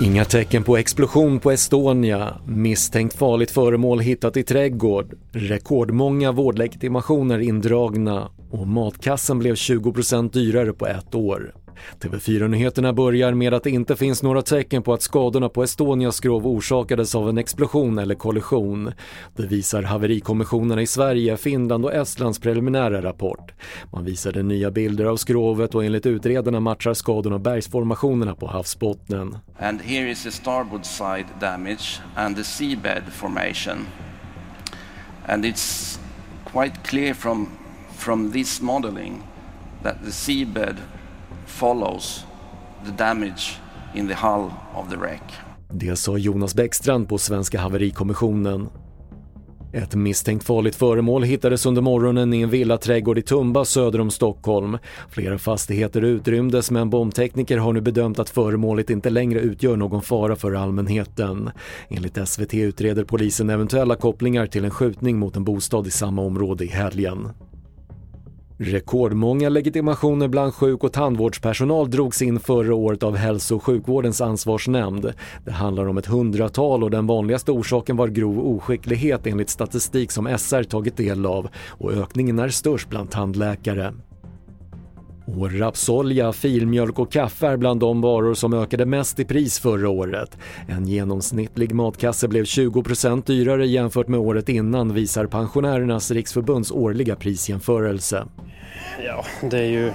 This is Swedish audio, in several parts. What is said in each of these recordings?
Inga tecken på explosion på Estonia, misstänkt farligt föremål hittat i trädgård, rekordmånga vårdlegitimationer indragna. Och matkassen blev 20% dyrare på ett år. TV4-nyheterna börjar med att det inte finns några tecken på att skadorna på Estonias skrov orsakades av en explosion eller kollision. Det visar haverikommissionerna i Sverige, Finland och Estlands preliminära rapport. Man visade nya bilder av skrovet och enligt utredarna matchar skadorna bergsformationerna på havsbottnen. And here is the starboard side damage and the seabed formation. And it's quite clear from, from this modeling that the seabed follows the damage in the hull of the wreck. Det sa Jonas Bäckstrand på Svenska haverikommissionen. Ett misstänkt farligt föremål hittades under morgonen i en villaträdgård i Tumba söder om Stockholm. Flera fastigheter utrymdes men bombtekniker har nu bedömt att föremålet inte längre utgör någon fara för allmänheten. Enligt SVT utreder polisen eventuella kopplingar till en skjutning mot en bostad i samma område i helgen. Rekordmånga legitimationer bland sjuk och tandvårdspersonal drogs in förra året av Hälso och sjukvårdens ansvarsnämnd. Det handlar om ett hundratal och den vanligaste orsaken var grov oskicklighet enligt statistik som SR tagit del av och ökningen är störst bland tandläkare. Och rapsolja, filmjölk och kaffe är bland de varor som ökade mest i pris förra året. En genomsnittlig matkasse blev 20% dyrare jämfört med året innan visar Pensionärernas riksförbunds årliga prisjämförelse. Ja, det är ju,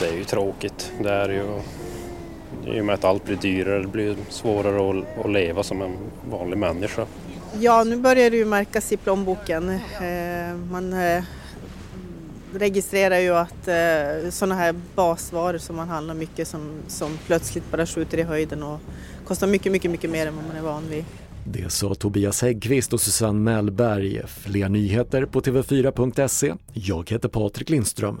det är ju tråkigt. Det är ju i och med att allt blir dyrare, det blir svårare att, att leva som en vanlig människa. Ja, nu börjar det ju märkas i plånboken. Eh, man eh, registrerar ju att eh, sådana här basvaror som man handlar mycket som, som plötsligt bara skjuter i höjden och kostar mycket, mycket, mycket mer än vad man är van vid. Det sa Tobias Häggkvist och Susanne Mellberg. Fler nyheter på TV4.se. Jag heter Patrik Lindström.